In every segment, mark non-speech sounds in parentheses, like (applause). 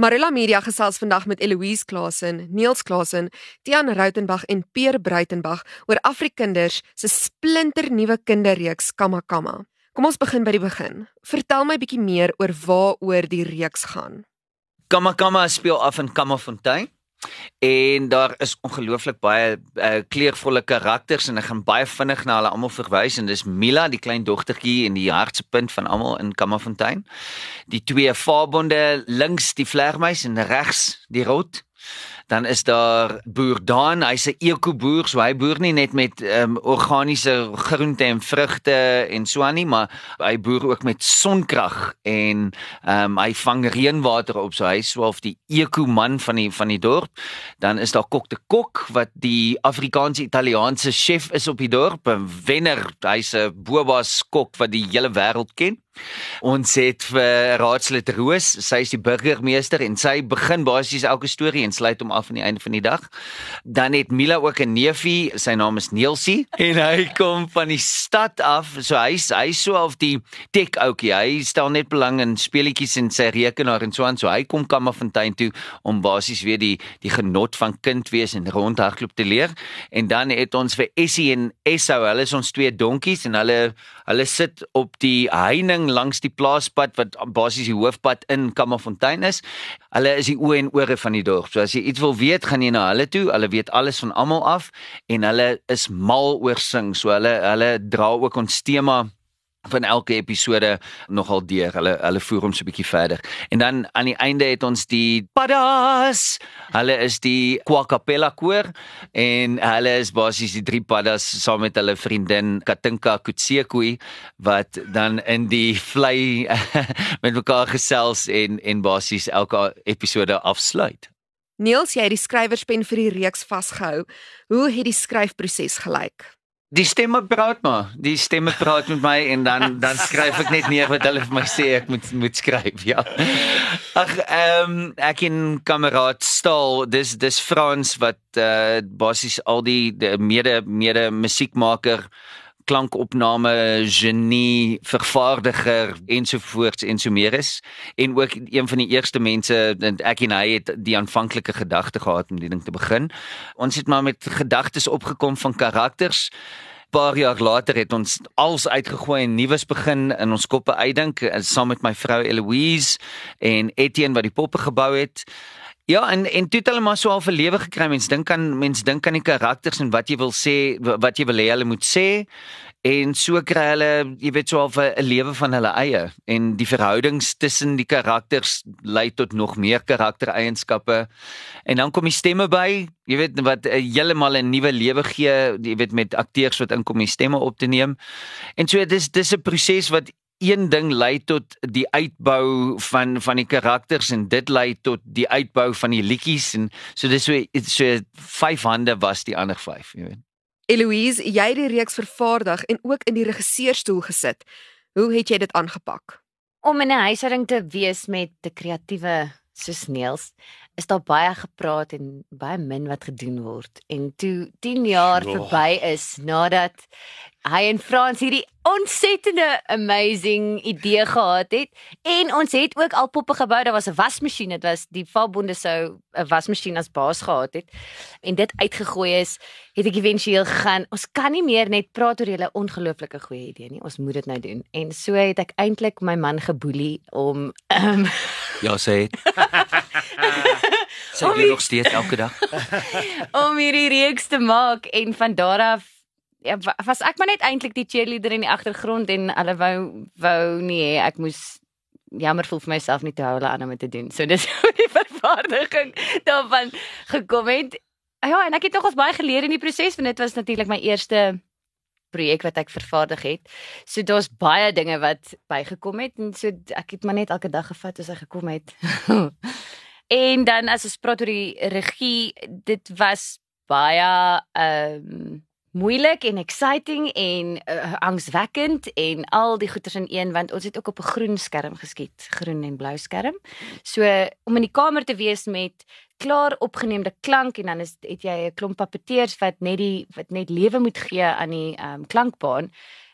Marilla Media gesels vandag met Eloise Klasen, Niels Klasen, Tiaan Rautenbach en Peer Bruitenbach oor Afrikinders se splinternuwe kinderreeks Kamma. Kom ons begin by die begin. Vertel my bietjie meer oor waaroor die reeks gaan. Kamma speel af in Kammafontein. En daar is ongelooflik baie uh, kleurvolle karakters en ek gaan baie vinnig na hulle almal verwys en dis Mila, die klein dogtertjie en die hartsepunt van almal in Kammerfontein. Die twee vaarbonde links die vlegmeis en regs die rot dan is daar boer Daan, hy's 'n ekoboer, so hy boer nie net met um, organiese groente en vrugte en so aan nie, maar hy boer ook met sonkrag en um, hy vang reënwater op, so hy swaalf die ekoman van die van die dorp. Dan is daar Kok de Kok wat die Afrikaanse Italiaanse chef is op die dorp, 'n wenner, hy's 'n bobas kok wat die hele wêreld ken. Ons het vir Raadslid Roos, sy is die burgemeester en sy begin basies elke storie en sluit hom af aan die einde van die dag. Dan het Mila ook 'n neefie, sy naam is Neelsie en hy kom van die stad af. So hy's hy's so of die tech ouetjie. Hy stel net belang in speletjies en sy rekenaar en so aan. So hy kom Kammerfontein toe om basies weer die die genot van kind wees en rondhardloop te leer. En dan het ons vir Essie en Esau, hulle is ons twee donkies en hulle hulle sit op die heining langs die plaaspad wat basies die hoofpad in Kammerfontein is. Hulle is die oë en ore van die dorp. So as jy iets wil weet, gaan jy na hulle toe. Hulle weet alles van almal af en hulle is mal oor sing. So hulle hulle dra ook ons tema van elke episode nogal deur. Hulle hulle voer hom so 'n bietjie verder. En dan aan die einde het ons die paddas. Hulle is die Kwakapela koor en hulle is basies die drie paddas saam met hulle vriendin Katinka Kutsekui wat dan in die vlei (laughs) met mekaar gesels en en basies elke episode afsluit. Niels, jy het die skrywerspen vir die reeks vasgehou. Hoe het die skryfproses gelyk? Die stemme praat maar. Die stemme praat met my en dan dan skryf ek net neer wat hulle vir my sê ek moet moet skryf. Ja. Ag ehm um, ek en kameraad Staal, dis dis Frans wat uh basies al die, die mede mede musiekmaker klankopname genie vervaardiger ensovoorts en so meer is en ook een van die eerste mense ek en hy het die aanvanklike gedagte gehad om die ding te begin. Ons het maar met gedagtes opgekom van karakters. Paar jaar later het ons als uitgegooi en nuus begin in ons koppe uitdink eh, saam met my vrou Eloise en Etienne wat die poppe gebou het. Ja, en en toe het hulle maar so al 'n lewe gekry. Mens dink aan mens dink aan die karakters en wat jy wil sê, wat jy wil hê hulle moet sê. En so kry hulle, jy weet, so al 'n lewe van hulle eie en die verhoudings tussen die karakters lei tot nog meer karaktereienskappe. En dan kom die stemme by, jy weet wat heeltemal 'n nuwe lewe gee, jy weet met akteurs wat inkom die stemme op te neem. En so dis dis 'n proses wat een ding lei tot die uitbou van van die karakters en dit lei tot die uitbou van die liedjies en so dis so so vyf hande was die ander vyf jy weet. Eloise jy het die reeks vervaardig en ook in die regisseurstoel gesit. Hoe het jy dit aangepak? Om in 'n huishouding te wees met 'n kreatiewe soos Neels is daar baie gepraat en baie min wat gedoen word. En toe 10 jaar oh. verby is nadat hy en Frans hierdie ontsettende amazing idee gehad het. En ons het ook al poppe gebou. Daar was 'n wasmasjien dit was die Valbonde sou 'n wasmasjien as baas gehad het. En dit uitgegooi is het ek éventueel gegaan. Ons kan nie meer net praat oor julle ongelooflike goeie idee nie. Ons moet dit nou doen. En so het ek eintlik my man geboelie om um, (laughs) ja sê (laughs) sê jy nog steeds elke dag. (laughs) Om hierdie reeks te maak en van daar af ja, was ek maar net eintlik die cheerleader in die agtergrond en hulle wou wou nie ek moes jammer voel vir myself nie te hou hulle aan om te doen. So dis (laughs) die vervaardiging daarvan gekom het. Ja, en ek het nogals baie geleer in die proses want dit was natuurlik my eerste projek wat ek vervaardig het. So daar's baie dinge wat bygekom het en so ek het maar net elke dag gevat as hy gekom het. (laughs) en dan as ons praat oor die regie, dit was baie ehm um, moeilik en exciting en uh, angswekkend en al die goeters in een want ons het ook op 'n groen skerm geskiet, groen en blou skerm. So om in die kamer te wees met klaar opgeneemde klank en dan is het jy 'n klomp papeteers wat net die wat net lewe moet gee aan die um, klankbaan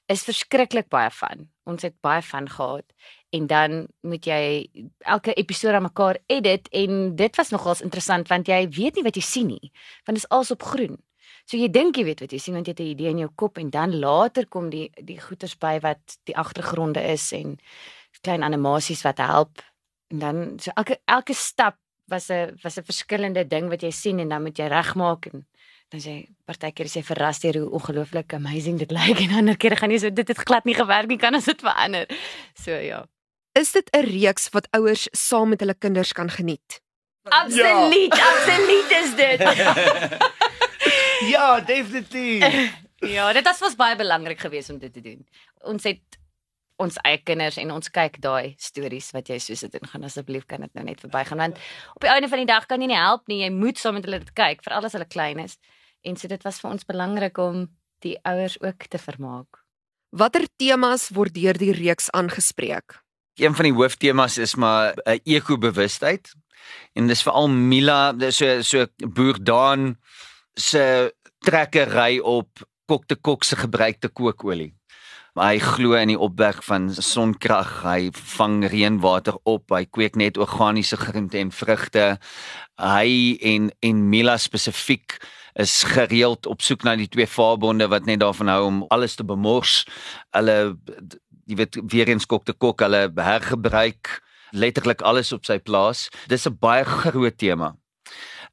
is verskriklik baie van. Ons het baie van gehad en dan moet jy elke episode aan mekaar edit en dit was nogals interessant want jy weet nie wat jy sien nie want dit is alles op groen. So jy dink jy weet wat jy sien want jy het 'n idee in jou kop en dan later kom die die goeters by wat die agtergronde is en klein animasies wat help en dan so elke elke stap was 'n was 'n verskillende ding wat jy sien en dan moet jy regmaak en dan sê partykeer sê verras deur hoe ongelooflik amazing dit (laughs) lyk en ander kere gaan jy so dit het glad nie gewerk nie kan as dit verander. So ja. Is dit 'n reeks wat ouers saam met hulle kinders kan geniet? Absoluut, ja. absoluut is dit. (laughs) (laughs) ja, definitief. (laughs) ja, dit was was baie belangrik geweest om dit te doen. Ons het ons eie kinders en ons kyk daai stories wat jy soos dit ingaan asseblief kan dit nou net verbygaan want op die einde van die dag kan jy nie help nie. Jy moet saam met hulle dit kyk veral as hulle klein is. En so dit was vir ons belangrik om die ouers ook te vermaak. Watter temas word deur die reeks aangespreek? Een van die hooftemas is maar 'n uh, ekobewustheid en dis veral Mila so so boer Daan se trekkery op kok te kok se gebruikte kookolie hy glo in die opwek van sonkrag. Hy vang reënwater op. Hy kweek net organiese groente en vrugte. Hy en en Mila spesifiek is gereeld op soek na die twee vaarbonde wat net daarvan hou om alles te bemors. Hulle jy weet weer eens kok te kok, hulle hergebruik letterlik alles op sy plaas. Dis 'n baie groot tema.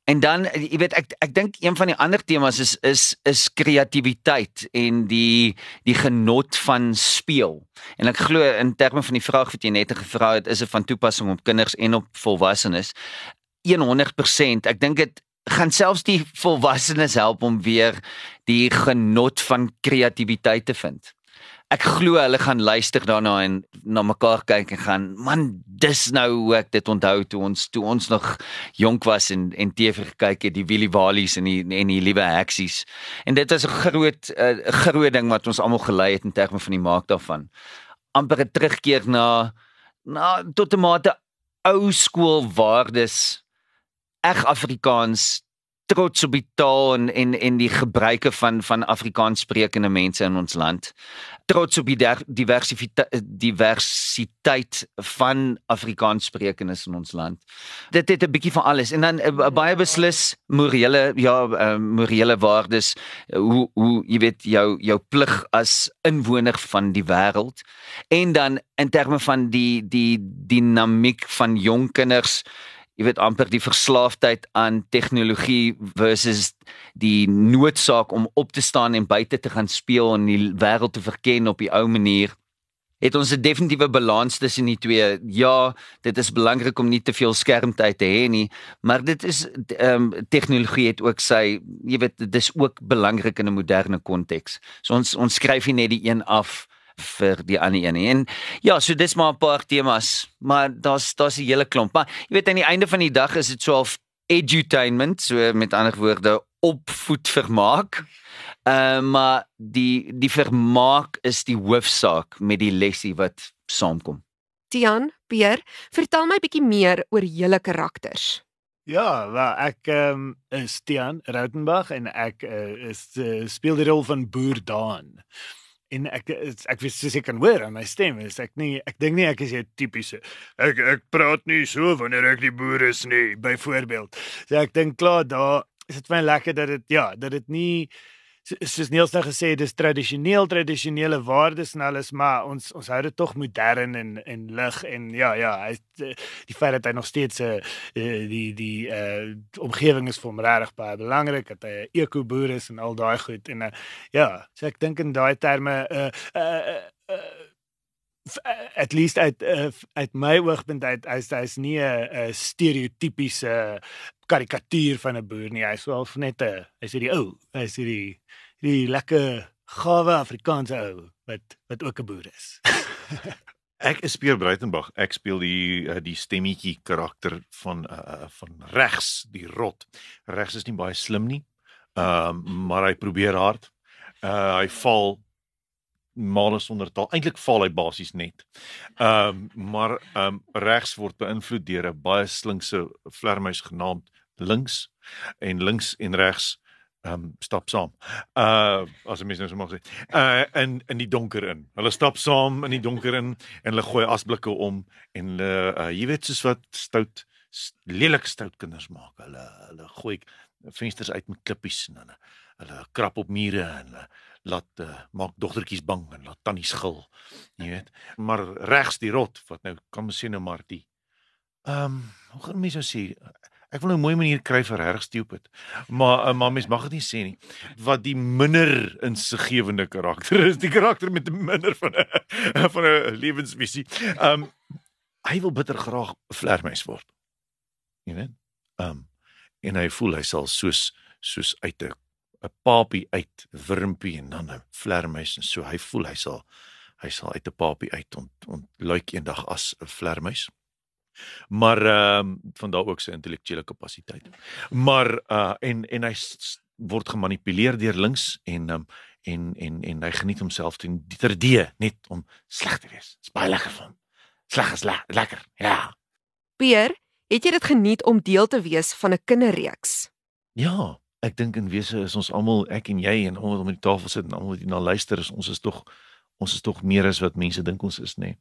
En dan jy weet ek ek dink een van die ander temas is is is kreatiwiteit en die die genot van speel. En ek glo in terme van die vraag wat jy net gevra het, is dit van toepassing op kinders en op volwassenes. 100%. Ek dink dit gaan selfs die volwassenes help om weer die genot van kreatiwiteit te vind ek glo hulle gaan luister daarna en na mekaar kyk en gaan man dis nou hoe ek dit onthou toe ons toe ons nog jonk was en en TV gekyk het die Willie Walies en die en die liewe Heksies. En dit is 'n groot 'n uh, groot ding wat ons almal gelei het in terme van die maak daarvan. Amper 'n terugkeer na na tot 'n mate ou skool waardes eg Afrikaans trots op die taal en en en die gebruike van van Afrikaans sprekende mense in ons land. Trots op die diversiteit diversiteit van Afrikaans sprekendes in ons land. Dit het 'n bietjie van alles en dan uh, baie beslis morele ja uh, morele waardes hoe hoe jy weet jou jou plig as inwoner van die wêreld en dan in terme van die die dinamiek van jong kinders jy weet amper die verslaafdheid aan tegnologie versus die noodsaak om op te staan en buite te gaan speel en die wêreld te verken op die ou manier het ons 'n definitiewe balans tussen die twee. Ja, dit is belangrik om nie te veel skermtyd te hê nie, maar dit is ehm um, tegnologie het ook sy, jy weet, dit is ook belangrik in 'n moderne konteks. So ons ons skryf nie net die een af vir die ander een. En ja, so dis maar 'n paar temas, maar daar's daar's 'n hele klomp. Maar jy weet aan die einde van die dag is dit so half edutainment, so met ander woorde opvoed vermaak. Ehm uh, maar die die vermaak is die hoofsaak met die lesie wat saamkom. Tian, Pier, vertel my bietjie meer oor julle karakters. Ja, wel, ek um, is Tian Rautenbach en ek uh, is uh, speel die rol van Boer Daan en ek ek weet soos ek kan hoor aan my stem is ek nie ek dink nie ek is 'n tipiese ek ek praat nie so wanneer ek die boer is nie byvoorbeeld. So ek dink klaar daar is dit baie lekker dat dit ja dat dit nie soos Niels nou gesê dis tradisioneel tradisionele waardes en alles maar ons ons hou dit tog modern en en lig en ja ja hy die feit dat hy nog steeds 'n uh, eh, die die uh, omgewing is vir hom regtig baie belangrik dat hy 'n ekoboer is en al daai goed en uh, ja so ek dink in daai terme uh, uh, uh, at least uit uh, uit my oogpunt uit hy's hy's nie 'n stereotypiese karikatuur van 'n boer nie hy's wel net 'n hy's die ou hy's die die lekker gawe Afrikaanse ou wat wat ook 'n boer is. (laughs) ek is Pierre Breitenberg. Ek speel die eh, die stemmetjie karakter van uh, van regs, die rot. Regs is nie baie slim nie. Ehm uh, maar hy probeer hard. Uh hy val male sonder taal. Eintlik val hy basies net. Ehm um, maar ehm um, regs word beïnvloed deur 'n baie slinkse vlermuis genaamd links en links en regs ehm um, stap saam. Uh as 'n mens nou so mag sê. Uh in in die donker in. Hulle stap saam in die donker in en hulle gooi asblikke om en hulle uh jy weet soos wat stout lelike stout kinders maak. Hulle hulle gooi vensters uit met klippies en hulle hulle krap op mure en hulle laat uh, maak dogtertjies bang en laat tannies gil. Jy weet. Maar regs die rot wat nou kan mens sê nou maar die ehm um, hoe gaan mense nou sê Ek wil nou 'n mooi manier kry vir reg stupid. Maar uh, maar mens mag dit nie sê nie. Wat die minder insiggewende karakter is, die karakter met 'n minder van 'n van 'n lewensvisie. Ehm um, hy wil bitter graag 'n vlermuis word. Jy weet? Ehm um, en hy voel hy sal soos soos uit 'n 'n papie uit wurmpie en dan 'n vlermuis en so hy voel hy sal hy sal uit 'n papie uit ont, ontluik eendag as 'n vlermuis maar ehm uh, van daar ook sy intellektuele kapasiteit. Maar uh en en hy word gemanipuleer deur links en um, en en en hy geniet homself teen D net om sleg te wees. Dit's baie lekker hom. Sleg is le lekker. Ja. Pier, het jy dit geniet om deel te wees van 'n kinderreeks? Ja, ek dink in wese is ons almal ek en jy en almal om die tafel sit en almal wat hier na luister is ons is tog ons is tog meer as wat mense dink ons is, nê. Nee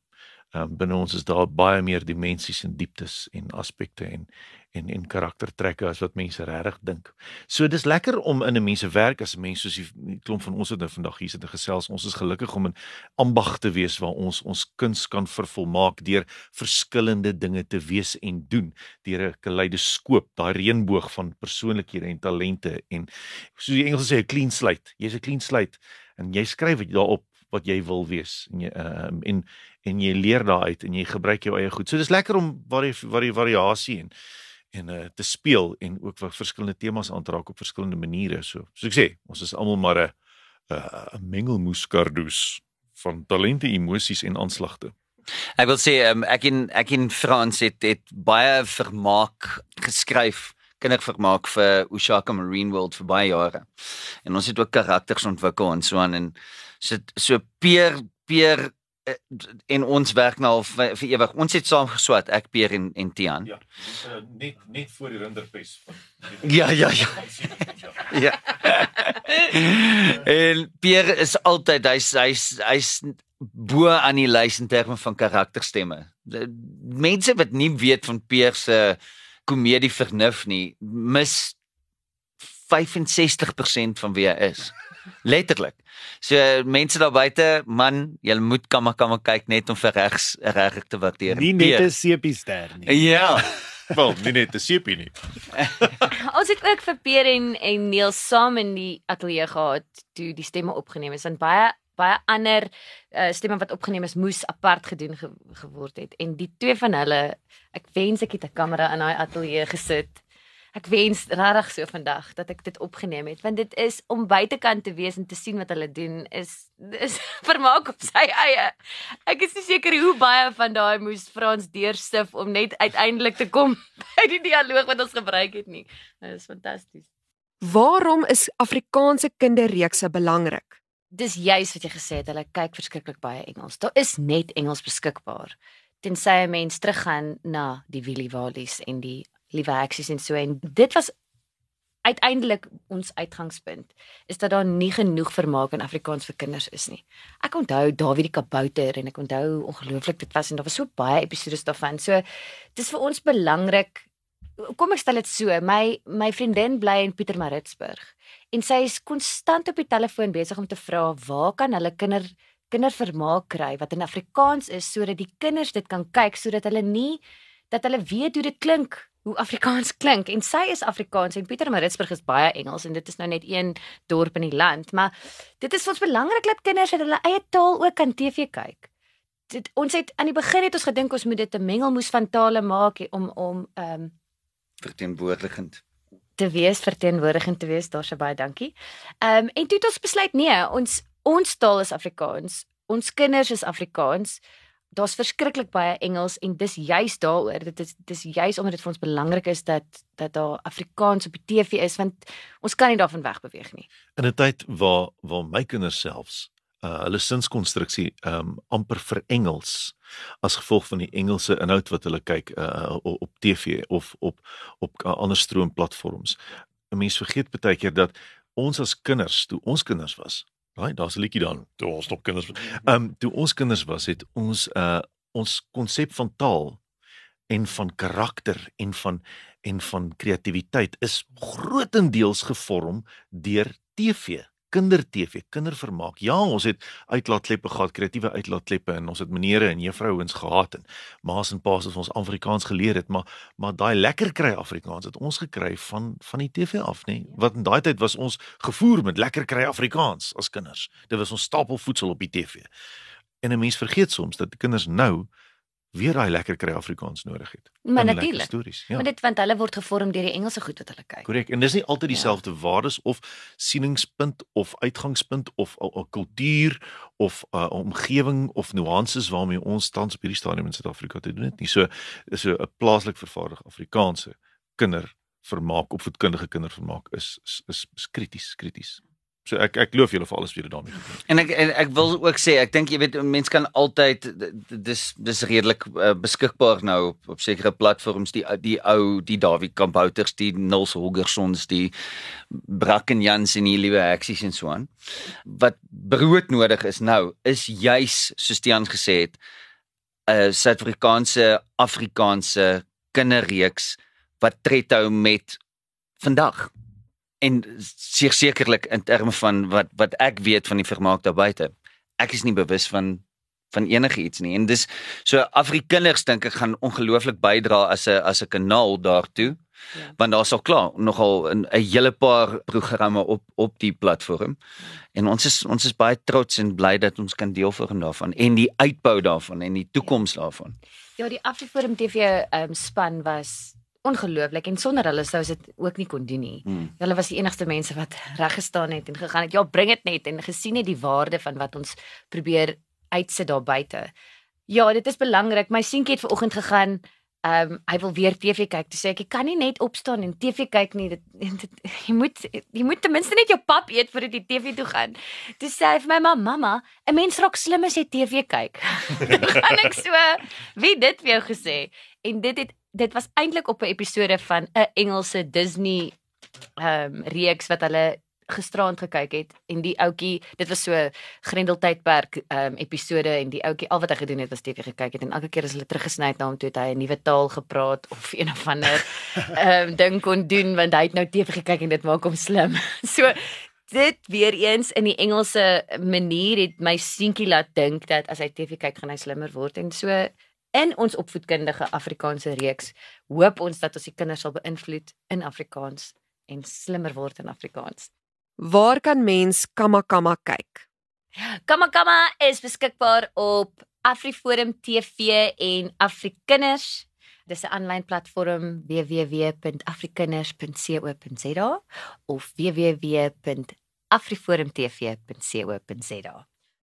um, binne ons is daar baie meer dimensies en dieptes en aspekte en en en karaktertrekke as wat mense regtig dink. So dis lekker om in 'n mens se werk as 'n mens soos die klomp van ons het nou vandag hier sit en gesels. Ons is gelukkig om in ambag te wees waar ons ons kuns kan vervolmaak deur verskillende dinge te wees en doen deur 'n kaleidoskoop, daai reënboog van persoonlikhede en talente en soos die Engels sê 'n clean slate. Jy's 'n clean slate en jy skryf dit daarop wat jy wil wees en jy um, en en jy leer daaruit en jy gebruik jou eie goed. So dis lekker om vari vari variasie en en uh, te speel en ook wat verskillende temas aanraak op verskillende maniere. So soos ek sê, ons is almal maar 'n 'n mengelmoes kardus van talente, emosies en aanslagte. Ek wil sê um, ek in ek in Frans het het baie vermaak geskryf kindervermaak vir Ushaka Marine World vir baie jare. En ons het ook karakters ontwikkel en so aan en so so peer peer Eh, en ons werk nou al vir, vir ewig. Ons het saam geswat, ek Pier en en Tian. Ja. Uh, net net voor die rinderpes (laughs) Ja, ja, ja. ja. (laughs) en Pier is altyd hy's hy's hy's bo aan die lys in terme van karakterstemme. Mense wat nie weet van Pier se komedie vernuf nie, mis 65% van wie hy is. (laughs) Letterlik. So mense daar buite, man, jy moet kamma kamma kyk net om vir regs reg te waardeer. Nie net 'n sepie ster nie. Ja. (laughs) Wel, nie net 'n sepie nie. (laughs) Ons het ook vir Peer en en Neil saam in die ateljee gehad toe die stemme opgeneem is. Want baie baie ander uh, stemme wat opgeneem is moes apart gedoen ge geword het en die twee van hulle ek wens ek het 'n kamera in daai ateljee gesit ek wens regtig so vandag dat ek dit opgeneem het want dit is om buitekant te wees en te sien wat hulle doen is is (laughs) vermaak op sy eie. Ek is nie seker hoe baie van daai moes Frans deursif om net uiteindelik te kom (laughs) by die dialoog wat ons gebruik het nie. Dit is fantasties. Waarom is Afrikaanse kinderreekse belangrik? Dis juis wat jy gesê het, hulle kyk verskriklik baie Engels. Daar is net Engels beskikbaar. Tensy 'n mens teruggaan na die Willie Wallis en die liewe aksies en so en dit was uiteindelik ons uitgangspunt is dat daar nie genoeg vermaak in Afrikaans vir kinders is nie. Ek onthou Dawie die kabouter en ek onthou ongelooflik dit was en daar was so baie episode daarvan. So dis vir ons belangrik. Kom ek stel dit so, my my vriendin bly in Pietermaritzburg en sy is konstant op die telefoon besig om te vra waar kan hulle kinder kindervermaak kry wat in Afrikaans is sodat die kinders dit kan kyk sodat hulle nie dat hulle weet hoe dit klink hoe Afrikaans (laughs) klink en sy is Afrikaans en Pieter Maritzburg is baie Engels en dit is nou net een dorp in die land maar dit is vir ons belangrik dat kinders hulle eie taal ook kan TV kyk. Dit ons het aan die begin het ons gedink ons moet dit 'n mengelmoes van tale maak om om ehm um, verteenwoordigend te wees verteenwoordigend te wees daar's baie dankie. Ehm um, en toe het ons besluit nee, ons ons taal is Afrikaans. Ons kinders is Afrikaans daar's verskriklik baie Engels en dis juis daaroor dit is dis juis omdat dit vir ons belangrik is dat dat daar Afrikaans op die TV is want ons kan nie daarvan wegbeweeg nie. In 'n tyd waar waar my kinders selfs uh hulle sinskonstruksie um amper vir Engels as gevolg van die Engelse inhoud wat hulle kyk uh op TV of op op ander stroomplatforms. 'n Mens vergeet baie keer dat ons as kinders, toe ons kinders was. Right, daar's 'n liedjie dan. Toe ons nog kinders was. Um, toe ons kinders was, het ons uh ons konsep van taal en van karakter en van en van kreatiwiteit is grootendeels gevorm deur TV kinder-TV, kindervermaak. Ja, ons het uitlaatkleppe gehad, kreatiewe uitlaatkleppe en ons het menere en juffrouens gehad en ma's en pa's wat ons Afrikaans geleer het, maar maar daai lekker kry Afrikaans het ons gekry van van die TV af, nê? Wat in daai tyd was ons gevoer met lekker kry Afrikaans as kinders. Dit was ons stapelvoedsel op die TV. En 'n mens vergeet soms dat die kinders nou weer daai lekker kry Afrikaans nodig het. Maar natuurlik. Stories, ja. Maar dit want hulle word gevorm deur die Engelse goed wat hulle kyk. Korrek. En dis nie altyd Ja. dieselfde waardes of sieningspunt of uitgangspunt of 'n kultuur of 'n omgewing of nuances waarmee ons tans op hierdie stadium in Suid-Afrika te doen het nie. So is so 'n plaaslik vervaardig Afrikaanse kindervermaak, opvoedkundige kindervermaak is is is, is krities, krities. So ek ek loof julle vir alles wat julle daarmee gedoen het. En ek en ek wil ook sê ek dink jy weet 'n mens kan altyd dis dis redelik uh, beskikbaar nou op op sekere platforms die die ou die Dawie Kamphouters die Nils Holgerssons die Brackenjans en die liewe Heksies en so aan. Wat brood nodig is nou is juis soos Tiaan gesê het 'n Suid-Afrikaanse Afrikaanse kinderreeks wat tred hou met vandag en seker sekerlik in terme van wat wat ek weet van die vermaak daar buite. Ek is nie bewus van van enige iets nie. En dis so Afrikaners dink ek gaan ongelooflik bydra as 'n as 'n kanaal daartoe. Ja. Ja. Want daar's al klaar nogal 'n 'n hele paar programme op op die platform. En ons is ons is baie trots en bly dat ons kan deel vorm daarvan en die uitbou daarvan en die toekoms daarvan. Ja, die Afriforum TV um, span was ongelooflik en sonder hulle sou dit ook nie kon doen nie. Hmm. Hulle was die enigste mense wat reg gestaan het en gegaan het. Ja, bring dit net en gesien het die waarde van wat ons probeer uitsit daar buite. Ja, dit is belangrik. My seentjie het vanoggend gegaan. Ehm um, hy wil weer TV kyk. Toe sê ek, jy kan nie net opstaan en TV kyk nie. Dit, dit jy moet jy moet ten minste net jou pap eet voordat jy TV toe gaan. Toe sê hy vir my ma, mamma, 'n mens raak slim as jy TV kyk. (laughs) Gaan ek so, wie dit vir jou gesê? En dit het dit was eintlik op 'n episode van 'n Engelse Disney ehm um, reeks wat hulle gisterand gekyk het en die ouetjie dit was so Grendeltydperk ehm um, episode en die ouetjie al wat hy gedoen het was TV gekyk het en elke keer as hulle teruggesny het na hom toe het hy 'n nuwe taal gepraat of een of ander (laughs) ehm um, ding kon doen want hy het nou TV gekyk en dit maak hom slim. (laughs) So dit weer eens in die Engelse manier het my seentjie laat dink dat as hy TV kyk gaan hy slimmer word en so in ons opvoedkundige Afrikaanse reeks hoop ons dat ons die kinders sal beïnvloed in Afrikaans en slimmer word in Afrikaans. Waar kan mens Kamma kyk? Kamma is beskikbaar op Afriforum TV en Afrikinders. Dis 'n aanlyn platform www.afrikinders.co.za of www.afriforumtv.co.za.